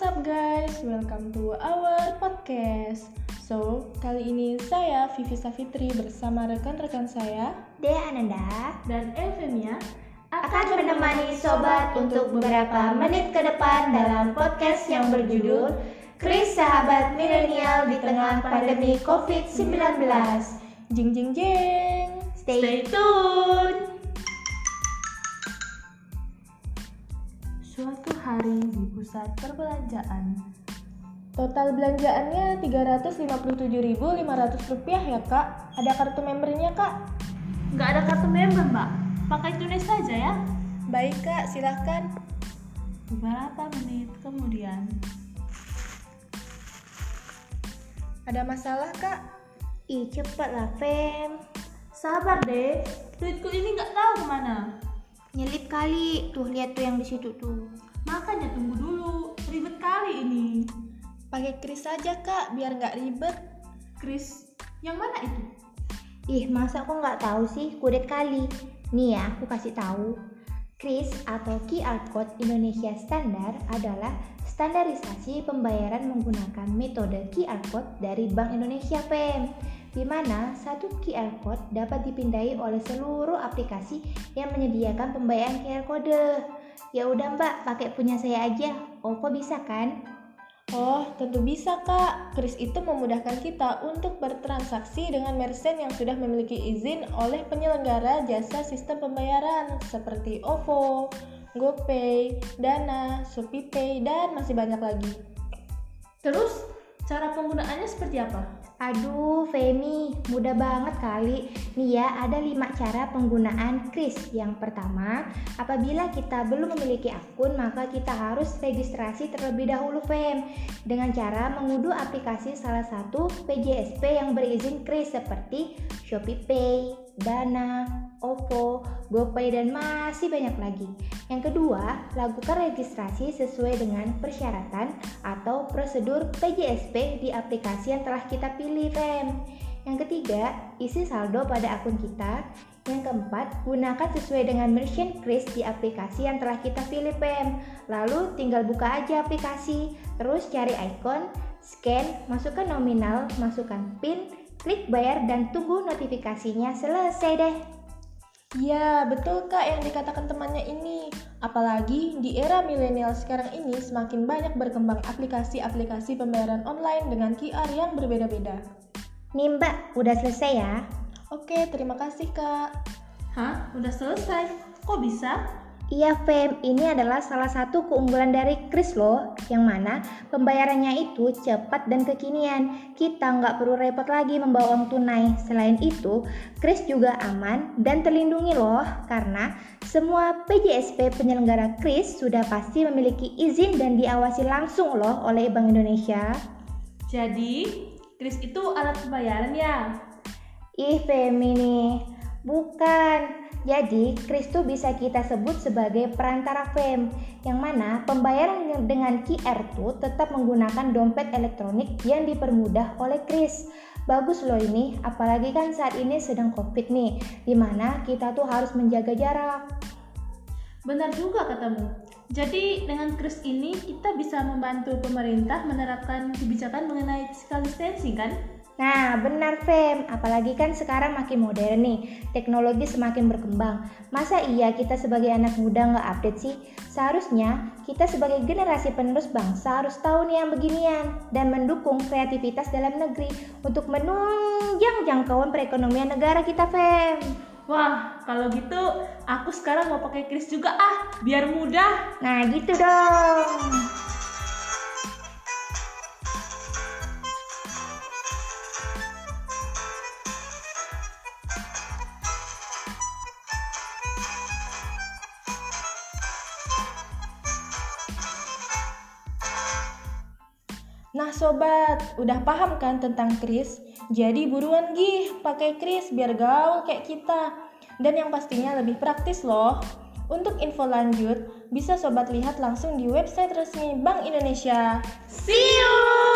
What's up guys? Welcome to our podcast. So, kali ini saya Vivi Safitri bersama rekan-rekan saya Dea Ananda dan Elvenia akan menemani sobat untuk beberapa menit ke depan dalam podcast yang berjudul Kris Sahabat Milenial di Tengah Pandemi COVID-19. Jing jing jing. Stay tune. Hari di pusat perbelanjaan. Total belanjaannya 357.500 rupiah ya kak. Ada kartu membernya kak? Nggak ada kartu member, Mbak. Pakai tulis saja ya. Baik kak, silahkan. Beberapa menit kemudian. Ada masalah kak? Ih cepet lah Fem. Sabar deh, duitku ini nggak tahu ke mana. Nyelip kali. Tuh lihat tuh yang di situ tuh. Makanya tunggu dulu, ribet kali ini. Pakai kris saja kak, biar nggak ribet. Chris, yang mana itu? Ih masa aku nggak tahu sih kudet kali. Nih ya aku kasih tahu. KRIS atau QR Code Indonesia Standar adalah standarisasi pembayaran menggunakan metode QR Code dari Bank Indonesia PEM di mana satu QR Code dapat dipindai oleh seluruh aplikasi yang menyediakan pembayaran QR Code. Ya udah Mbak, pakai punya saya aja. Kok bisa kan? Oh, tentu bisa kak. Kris itu memudahkan kita untuk bertransaksi dengan merchant yang sudah memiliki izin oleh penyelenggara jasa sistem pembayaran seperti OVO, GoPay, Dana, ShopeePay, dan masih banyak lagi. Terus, cara penggunaannya seperti apa? Aduh, Femi, mudah banget kali. Nih ya, ada lima cara penggunaan KRIS. Yang pertama, apabila kita belum memiliki akun, maka kita harus registrasi terlebih dahulu, Fem. Dengan cara mengunduh aplikasi salah satu PJSP yang berizin KRIS seperti ShopeePay, Dana, OVO, GoPay, dan masih banyak lagi. Yang kedua, lakukan registrasi sesuai dengan persyaratan atau prosedur PJSP di aplikasi yang telah kita pilih, Fem. Yang ketiga, isi saldo pada akun kita. Yang keempat, gunakan sesuai dengan merchant kris di aplikasi yang telah kita pilih, Pem. Lalu tinggal buka aja aplikasi, terus cari icon, scan, masukkan nominal, masukkan PIN, klik bayar dan tunggu notifikasinya selesai deh. Ya, betul kak yang dikatakan temannya ini. Apalagi di era milenial sekarang ini semakin banyak berkembang aplikasi-aplikasi pembayaran online dengan QR yang berbeda-beda. Nih mbak, udah selesai ya? Oke, terima kasih kak. Hah? Udah selesai? Kok bisa? Iya Fem, ini adalah salah satu keunggulan dari Kris loh, yang mana pembayarannya itu cepat dan kekinian. Kita nggak perlu repot lagi membawa uang tunai. Selain itu, Kris juga aman dan terlindungi loh, karena semua PJSP penyelenggara Kris sudah pasti memiliki izin dan diawasi langsung loh oleh Bank Indonesia. Jadi, Kris itu alat pembayaran ya? Ih Femi nih, bukan. Jadi, kris itu bisa kita sebut sebagai perantara FEM, yang mana pembayaran dengan QR itu tetap menggunakan dompet elektronik yang dipermudah oleh kris. Bagus loh ini, apalagi kan saat ini sedang COVID nih, di mana kita tuh harus menjaga jarak. Benar juga katamu. Jadi dengan kris ini kita bisa membantu pemerintah menerapkan kebijakan mengenai physical distancing kan? Nah, benar Fem. Apalagi kan sekarang makin modern nih. Teknologi semakin berkembang. Masa iya kita sebagai anak muda nggak update sih? Seharusnya kita sebagai generasi penerus bangsa harus tahu nih yang beginian dan mendukung kreativitas dalam negeri untuk menunjang jangkauan perekonomian negara kita, Fem. Wah, kalau gitu aku sekarang mau pakai kris juga ah, biar mudah. Nah, gitu dong. Nah sobat, udah paham kan tentang kris? Jadi buruan gih pakai kris biar gaul kayak kita. Dan yang pastinya lebih praktis loh. Untuk info lanjut, bisa sobat lihat langsung di website resmi Bank Indonesia. See you!